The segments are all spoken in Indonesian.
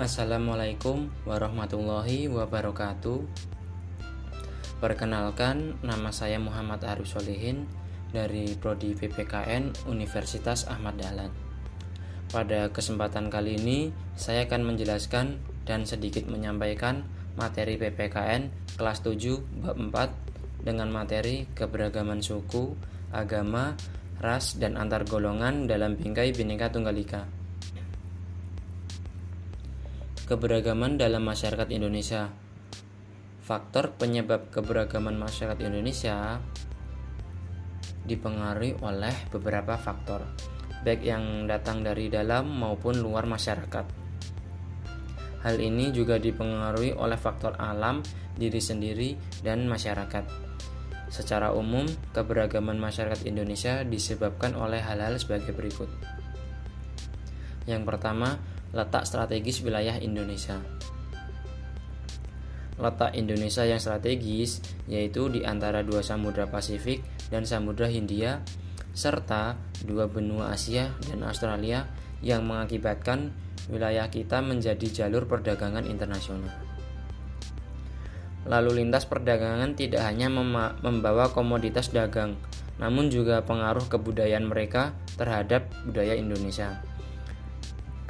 Assalamualaikum warahmatullahi wabarakatuh. Perkenalkan, nama saya Muhammad Arif Solihin dari Prodi PPKN Universitas Ahmad Dahlan. Pada kesempatan kali ini, saya akan menjelaskan dan sedikit menyampaikan materi PPKN kelas 7 bab 4 dengan materi keberagaman suku, agama, ras, dan antar golongan dalam bingkai Bhinneka Tunggal Ika keberagaman dalam masyarakat Indonesia. Faktor penyebab keberagaman masyarakat Indonesia dipengaruhi oleh beberapa faktor, baik yang datang dari dalam maupun luar masyarakat. Hal ini juga dipengaruhi oleh faktor alam, diri sendiri, dan masyarakat. Secara umum, keberagaman masyarakat Indonesia disebabkan oleh hal-hal sebagai berikut. Yang pertama, letak strategis wilayah Indonesia. Letak Indonesia yang strategis yaitu di antara dua samudra Pasifik dan samudra Hindia serta dua benua Asia dan Australia yang mengakibatkan wilayah kita menjadi jalur perdagangan internasional. Lalu lintas perdagangan tidak hanya membawa komoditas dagang, namun juga pengaruh kebudayaan mereka terhadap budaya Indonesia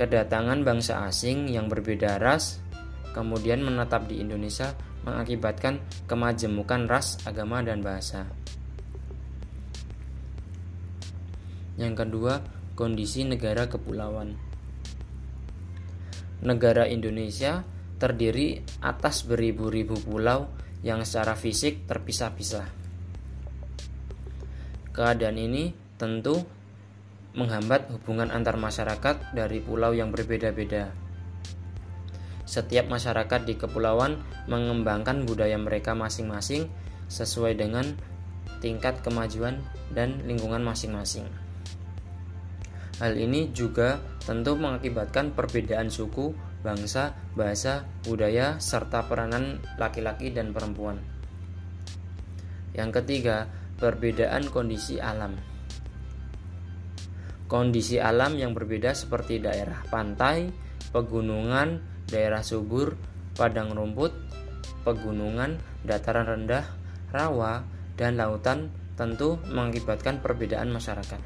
kedatangan bangsa asing yang berbeda ras kemudian menetap di Indonesia mengakibatkan kemajemukan ras, agama, dan bahasa. Yang kedua, kondisi negara kepulauan. Negara Indonesia terdiri atas beribu-ribu pulau yang secara fisik terpisah-pisah. Keadaan ini tentu menghambat hubungan antar masyarakat dari pulau yang berbeda-beda. Setiap masyarakat di kepulauan mengembangkan budaya mereka masing-masing sesuai dengan tingkat kemajuan dan lingkungan masing-masing. Hal ini juga tentu mengakibatkan perbedaan suku, bangsa, bahasa, budaya, serta peranan laki-laki dan perempuan. Yang ketiga, perbedaan kondisi alam kondisi alam yang berbeda seperti daerah pantai, pegunungan, daerah subur, padang rumput, pegunungan, dataran rendah, rawa, dan lautan tentu mengakibatkan perbedaan masyarakat.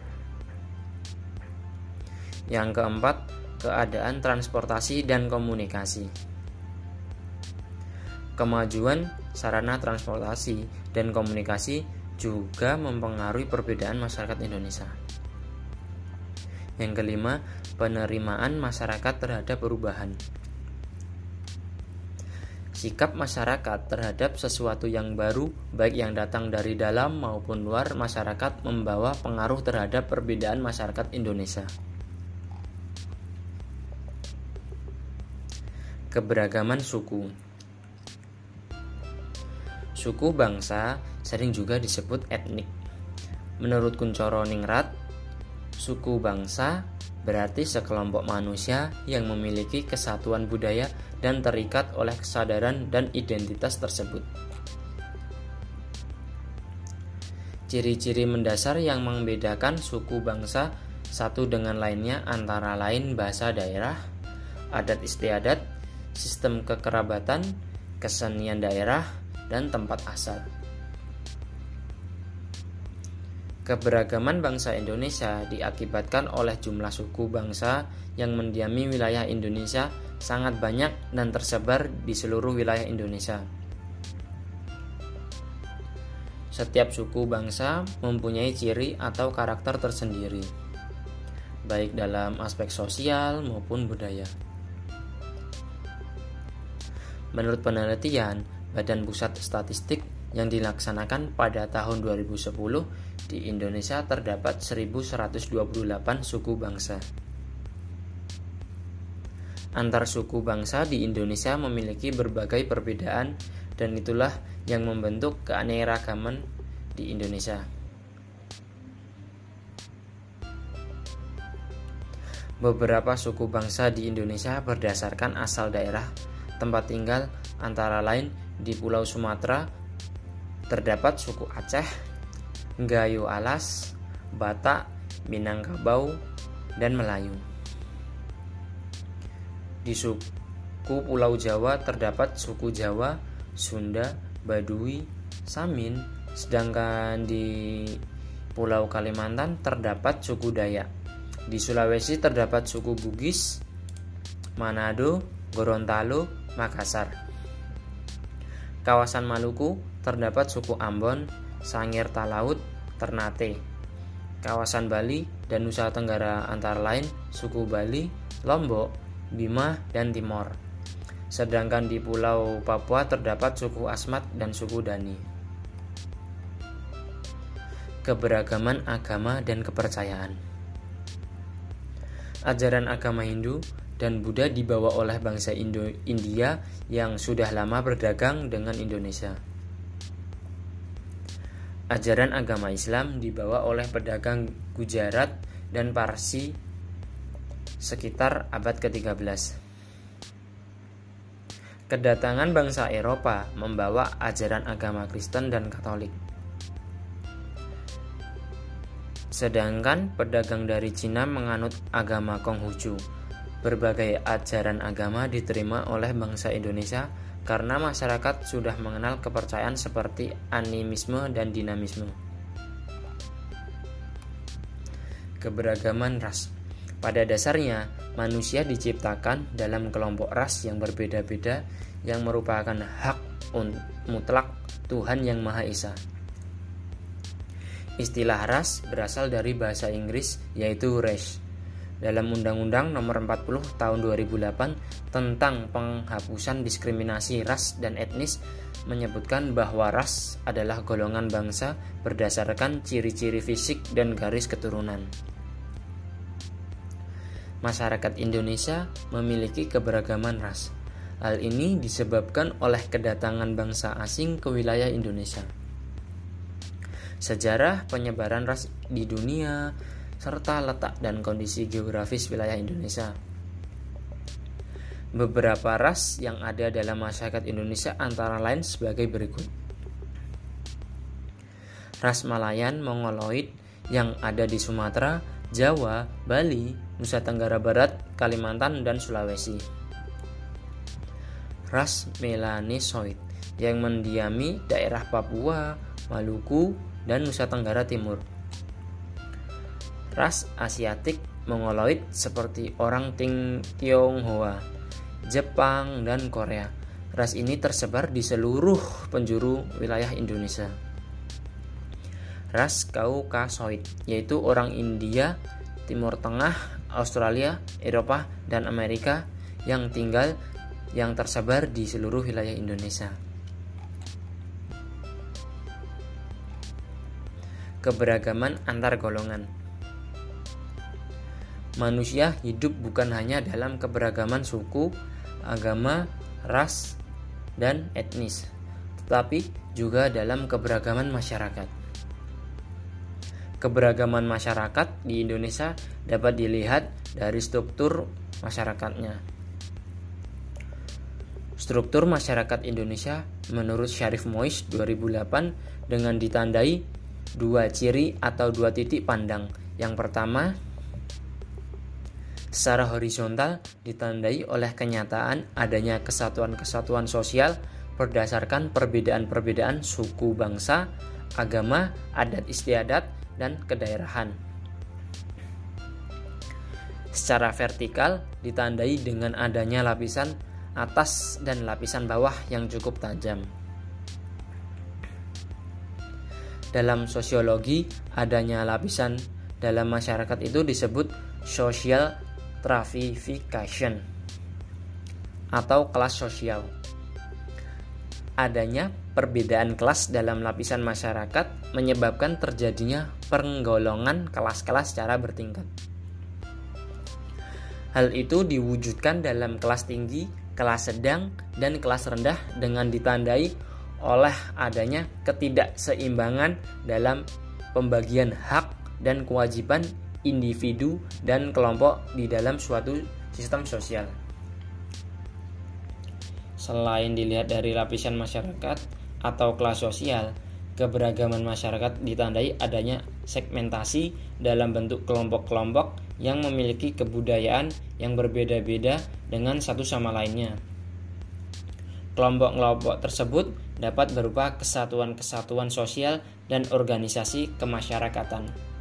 Yang keempat, keadaan transportasi dan komunikasi. Kemajuan sarana transportasi dan komunikasi juga mempengaruhi perbedaan masyarakat Indonesia. Yang kelima, penerimaan masyarakat terhadap perubahan. Sikap masyarakat terhadap sesuatu yang baru, baik yang datang dari dalam maupun luar masyarakat, membawa pengaruh terhadap perbedaan masyarakat Indonesia. Keberagaman suku Suku bangsa sering juga disebut etnik. Menurut Kuncoro Ningrat, Suku bangsa berarti sekelompok manusia yang memiliki kesatuan budaya dan terikat oleh kesadaran dan identitas tersebut. Ciri-ciri mendasar yang membedakan suku bangsa satu dengan lainnya antara lain bahasa daerah, adat istiadat, sistem kekerabatan, kesenian daerah, dan tempat asal. Keberagaman bangsa Indonesia diakibatkan oleh jumlah suku bangsa yang mendiami wilayah Indonesia sangat banyak dan tersebar di seluruh wilayah Indonesia. Setiap suku bangsa mempunyai ciri atau karakter tersendiri, baik dalam aspek sosial maupun budaya. Menurut penelitian Badan Pusat Statistik yang dilaksanakan pada tahun 2010, di Indonesia terdapat 1128 suku bangsa. Antar suku bangsa di Indonesia memiliki berbagai perbedaan dan itulah yang membentuk keanekaragaman di Indonesia. Beberapa suku bangsa di Indonesia berdasarkan asal daerah tempat tinggal antara lain di Pulau Sumatera, Terdapat suku Aceh, Gayo Alas, Batak, Minangkabau, dan Melayu. Di, su suku Pulau Jawa terdapat suku Jawa, Sunda, Baduy, Samin, sedangkan di Pulau Kalimantan terdapat suku Dayak. Di Sulawesi terdapat suku Bugis, Manado, Gorontalo, Makassar. Kawasan Maluku terdapat suku Ambon, Sangir Talaut, Ternate. Kawasan Bali dan Nusa Tenggara antara lain suku Bali, Lombok, Bima, dan Timor. Sedangkan di Pulau Papua terdapat suku Asmat dan suku Dani. Keberagaman agama dan kepercayaan. Ajaran agama Hindu dan Buddha dibawa oleh bangsa Indo India yang sudah lama berdagang dengan Indonesia. Ajaran agama Islam dibawa oleh pedagang Gujarat dan Parsi sekitar abad ke-13. Kedatangan bangsa Eropa membawa ajaran agama Kristen dan Katolik. Sedangkan pedagang dari Cina menganut agama Konghucu Berbagai ajaran agama diterima oleh bangsa Indonesia karena masyarakat sudah mengenal kepercayaan seperti animisme dan dinamisme. Keberagaman ras pada dasarnya, manusia diciptakan dalam kelompok ras yang berbeda-beda yang merupakan hak mutlak Tuhan Yang Maha Esa. Istilah ras berasal dari bahasa Inggris yaitu race dalam Undang-Undang Nomor 40 Tahun 2008 tentang penghapusan diskriminasi ras dan etnis menyebutkan bahwa ras adalah golongan bangsa berdasarkan ciri-ciri fisik dan garis keturunan. Masyarakat Indonesia memiliki keberagaman ras. Hal ini disebabkan oleh kedatangan bangsa asing ke wilayah Indonesia. Sejarah penyebaran ras di dunia serta letak dan kondisi geografis wilayah Indonesia. Beberapa ras yang ada dalam masyarakat Indonesia antara lain sebagai berikut. Ras Malayan Mongoloid yang ada di Sumatera, Jawa, Bali, Nusa Tenggara Barat, Kalimantan, dan Sulawesi. Ras Melanesoid yang mendiami daerah Papua, Maluku, dan Nusa Tenggara Timur ras Asiatik Mongoloid seperti orang Ting Tionghoa, Jepang, dan Korea. Ras ini tersebar di seluruh penjuru wilayah Indonesia. Ras Kaukasoid, yaitu orang India, Timur Tengah, Australia, Eropa, dan Amerika yang tinggal yang tersebar di seluruh wilayah Indonesia. Keberagaman antar golongan manusia hidup bukan hanya dalam keberagaman suku, agama, ras, dan etnis, tetapi juga dalam keberagaman masyarakat. Keberagaman masyarakat di Indonesia dapat dilihat dari struktur masyarakatnya. Struktur masyarakat Indonesia menurut Syarif Mois 2008 dengan ditandai dua ciri atau dua titik pandang. Yang pertama, secara horizontal ditandai oleh kenyataan adanya kesatuan-kesatuan sosial berdasarkan perbedaan-perbedaan suku bangsa, agama, adat istiadat, dan kedaerahan. Secara vertikal ditandai dengan adanya lapisan atas dan lapisan bawah yang cukup tajam. Dalam sosiologi, adanya lapisan dalam masyarakat itu disebut social stratification atau kelas sosial. Adanya perbedaan kelas dalam lapisan masyarakat menyebabkan terjadinya penggolongan kelas-kelas secara bertingkat. Hal itu diwujudkan dalam kelas tinggi, kelas sedang, dan kelas rendah dengan ditandai oleh adanya ketidakseimbangan dalam pembagian hak dan kewajiban individu dan kelompok di dalam suatu sistem sosial. Selain dilihat dari lapisan masyarakat atau kelas sosial, keberagaman masyarakat ditandai adanya segmentasi dalam bentuk kelompok-kelompok yang memiliki kebudayaan yang berbeda-beda dengan satu sama lainnya. Kelompok-kelompok tersebut dapat berupa kesatuan-kesatuan sosial dan organisasi kemasyarakatan.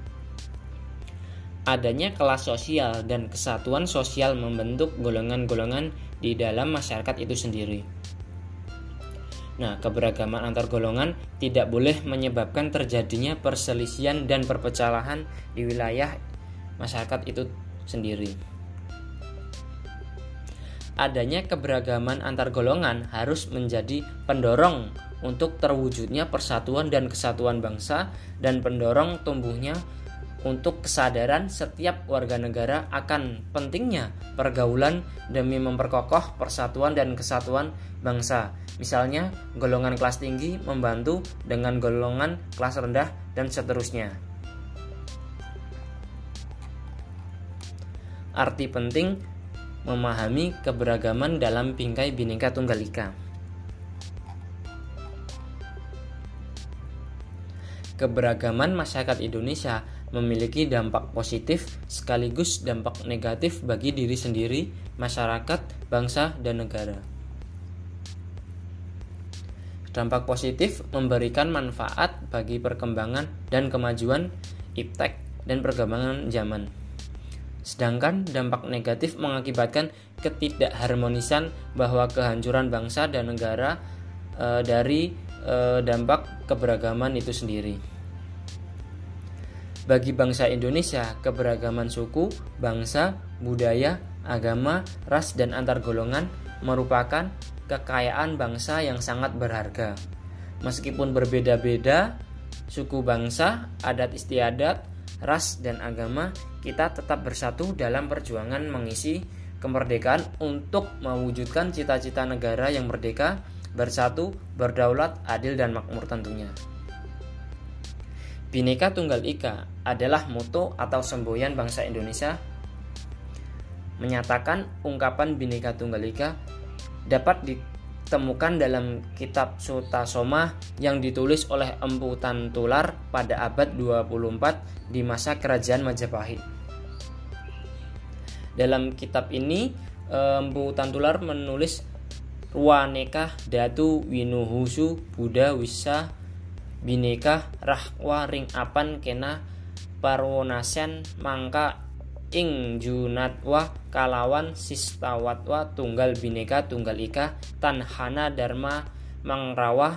Adanya kelas sosial dan kesatuan sosial membentuk golongan-golongan di dalam masyarakat itu sendiri. Nah, keberagaman antar golongan tidak boleh menyebabkan terjadinya perselisihan dan perpecahan di wilayah masyarakat itu sendiri adanya keberagaman antar golongan harus menjadi pendorong untuk terwujudnya persatuan dan kesatuan bangsa dan pendorong tumbuhnya untuk kesadaran setiap warga negara akan pentingnya pergaulan demi memperkokoh persatuan dan kesatuan bangsa. Misalnya, golongan kelas tinggi membantu dengan golongan kelas rendah dan seterusnya. Arti penting memahami keberagaman dalam bingkai Bhinneka Tunggal Ika. Keberagaman masyarakat Indonesia memiliki dampak positif sekaligus dampak negatif bagi diri sendiri, masyarakat, bangsa, dan negara. Dampak positif memberikan manfaat bagi perkembangan dan kemajuan iptek dan perkembangan zaman. Sedangkan dampak negatif mengakibatkan ketidakharmonisan bahwa kehancuran bangsa dan negara e, dari e, dampak keberagaman itu sendiri. Bagi bangsa Indonesia, keberagaman suku, bangsa, budaya, agama, ras, dan antar golongan merupakan kekayaan bangsa yang sangat berharga. Meskipun berbeda-beda, suku bangsa, adat istiadat, ras, dan agama kita tetap bersatu dalam perjuangan mengisi kemerdekaan untuk mewujudkan cita-cita negara yang merdeka, bersatu, berdaulat, adil, dan makmur tentunya. Bhinneka Tunggal Ika adalah moto atau semboyan bangsa Indonesia menyatakan ungkapan Bhinneka Tunggal Ika dapat ditemukan dalam kitab Sutta Soma yang ditulis oleh Empu Tantular pada abad 24 di masa kerajaan Majapahit. Dalam kitab ini Empu Tantular menulis Ruaneka Datu Winuhusu Buddha Wisa Bineka Rahwa Ring Apan Kena Parwonasen Mangka ing junatwa kalawan sistawatwa tunggal bineka tunggal ika tanhana dharma mangrawah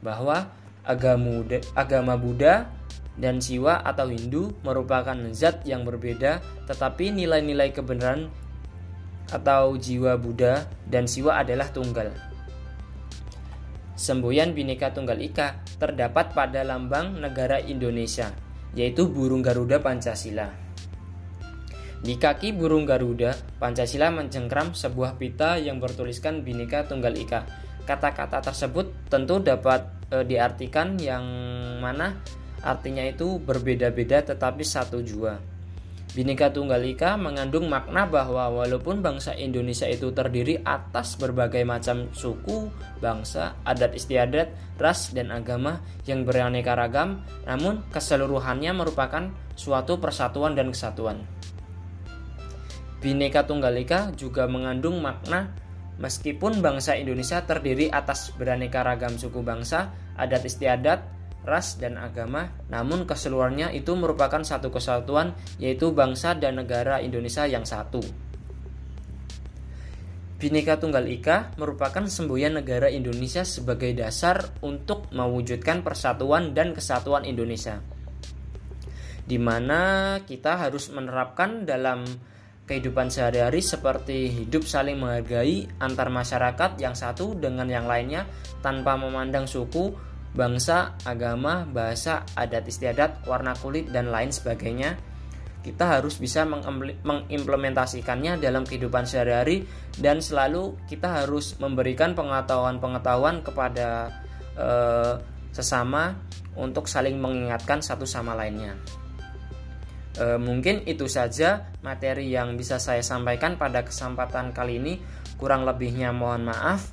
bahwa agama agama Buddha dan Siwa atau Hindu merupakan zat yang berbeda tetapi nilai-nilai kebenaran atau jiwa Buddha dan Siwa adalah tunggal. Semboyan Bhinneka Tunggal Ika terdapat pada lambang negara Indonesia, yaitu burung Garuda Pancasila. Di kaki burung Garuda, Pancasila mencengkram sebuah pita yang bertuliskan Bhinneka Tunggal Ika. Kata-kata tersebut tentu dapat e, diartikan yang mana artinya itu berbeda-beda tetapi satu jua. Bhinneka Tunggal Ika mengandung makna bahwa walaupun bangsa Indonesia itu terdiri atas berbagai macam suku, bangsa, adat istiadat, ras, dan agama yang beraneka ragam, namun keseluruhannya merupakan suatu persatuan dan kesatuan. Bhinneka Tunggal Ika juga mengandung makna meskipun bangsa Indonesia terdiri atas beraneka ragam suku bangsa, adat istiadat, ras, dan agama, namun keseluruhannya itu merupakan satu kesatuan, yaitu bangsa dan negara Indonesia yang satu. Bhinneka Tunggal Ika merupakan semboyan negara Indonesia sebagai dasar untuk mewujudkan persatuan dan kesatuan Indonesia. Di mana kita harus menerapkan dalam kehidupan sehari-hari seperti hidup saling menghargai antar masyarakat yang satu dengan yang lainnya tanpa memandang suku, bangsa, agama, bahasa, adat istiadat, warna kulit, dan lain sebagainya. Kita harus bisa mengimplementasikannya dalam kehidupan sehari-hari dan selalu kita harus memberikan pengetahuan-pengetahuan kepada eh, sesama untuk saling mengingatkan satu sama lainnya. E, mungkin itu saja materi yang bisa saya sampaikan pada kesempatan kali ini. Kurang lebihnya mohon maaf.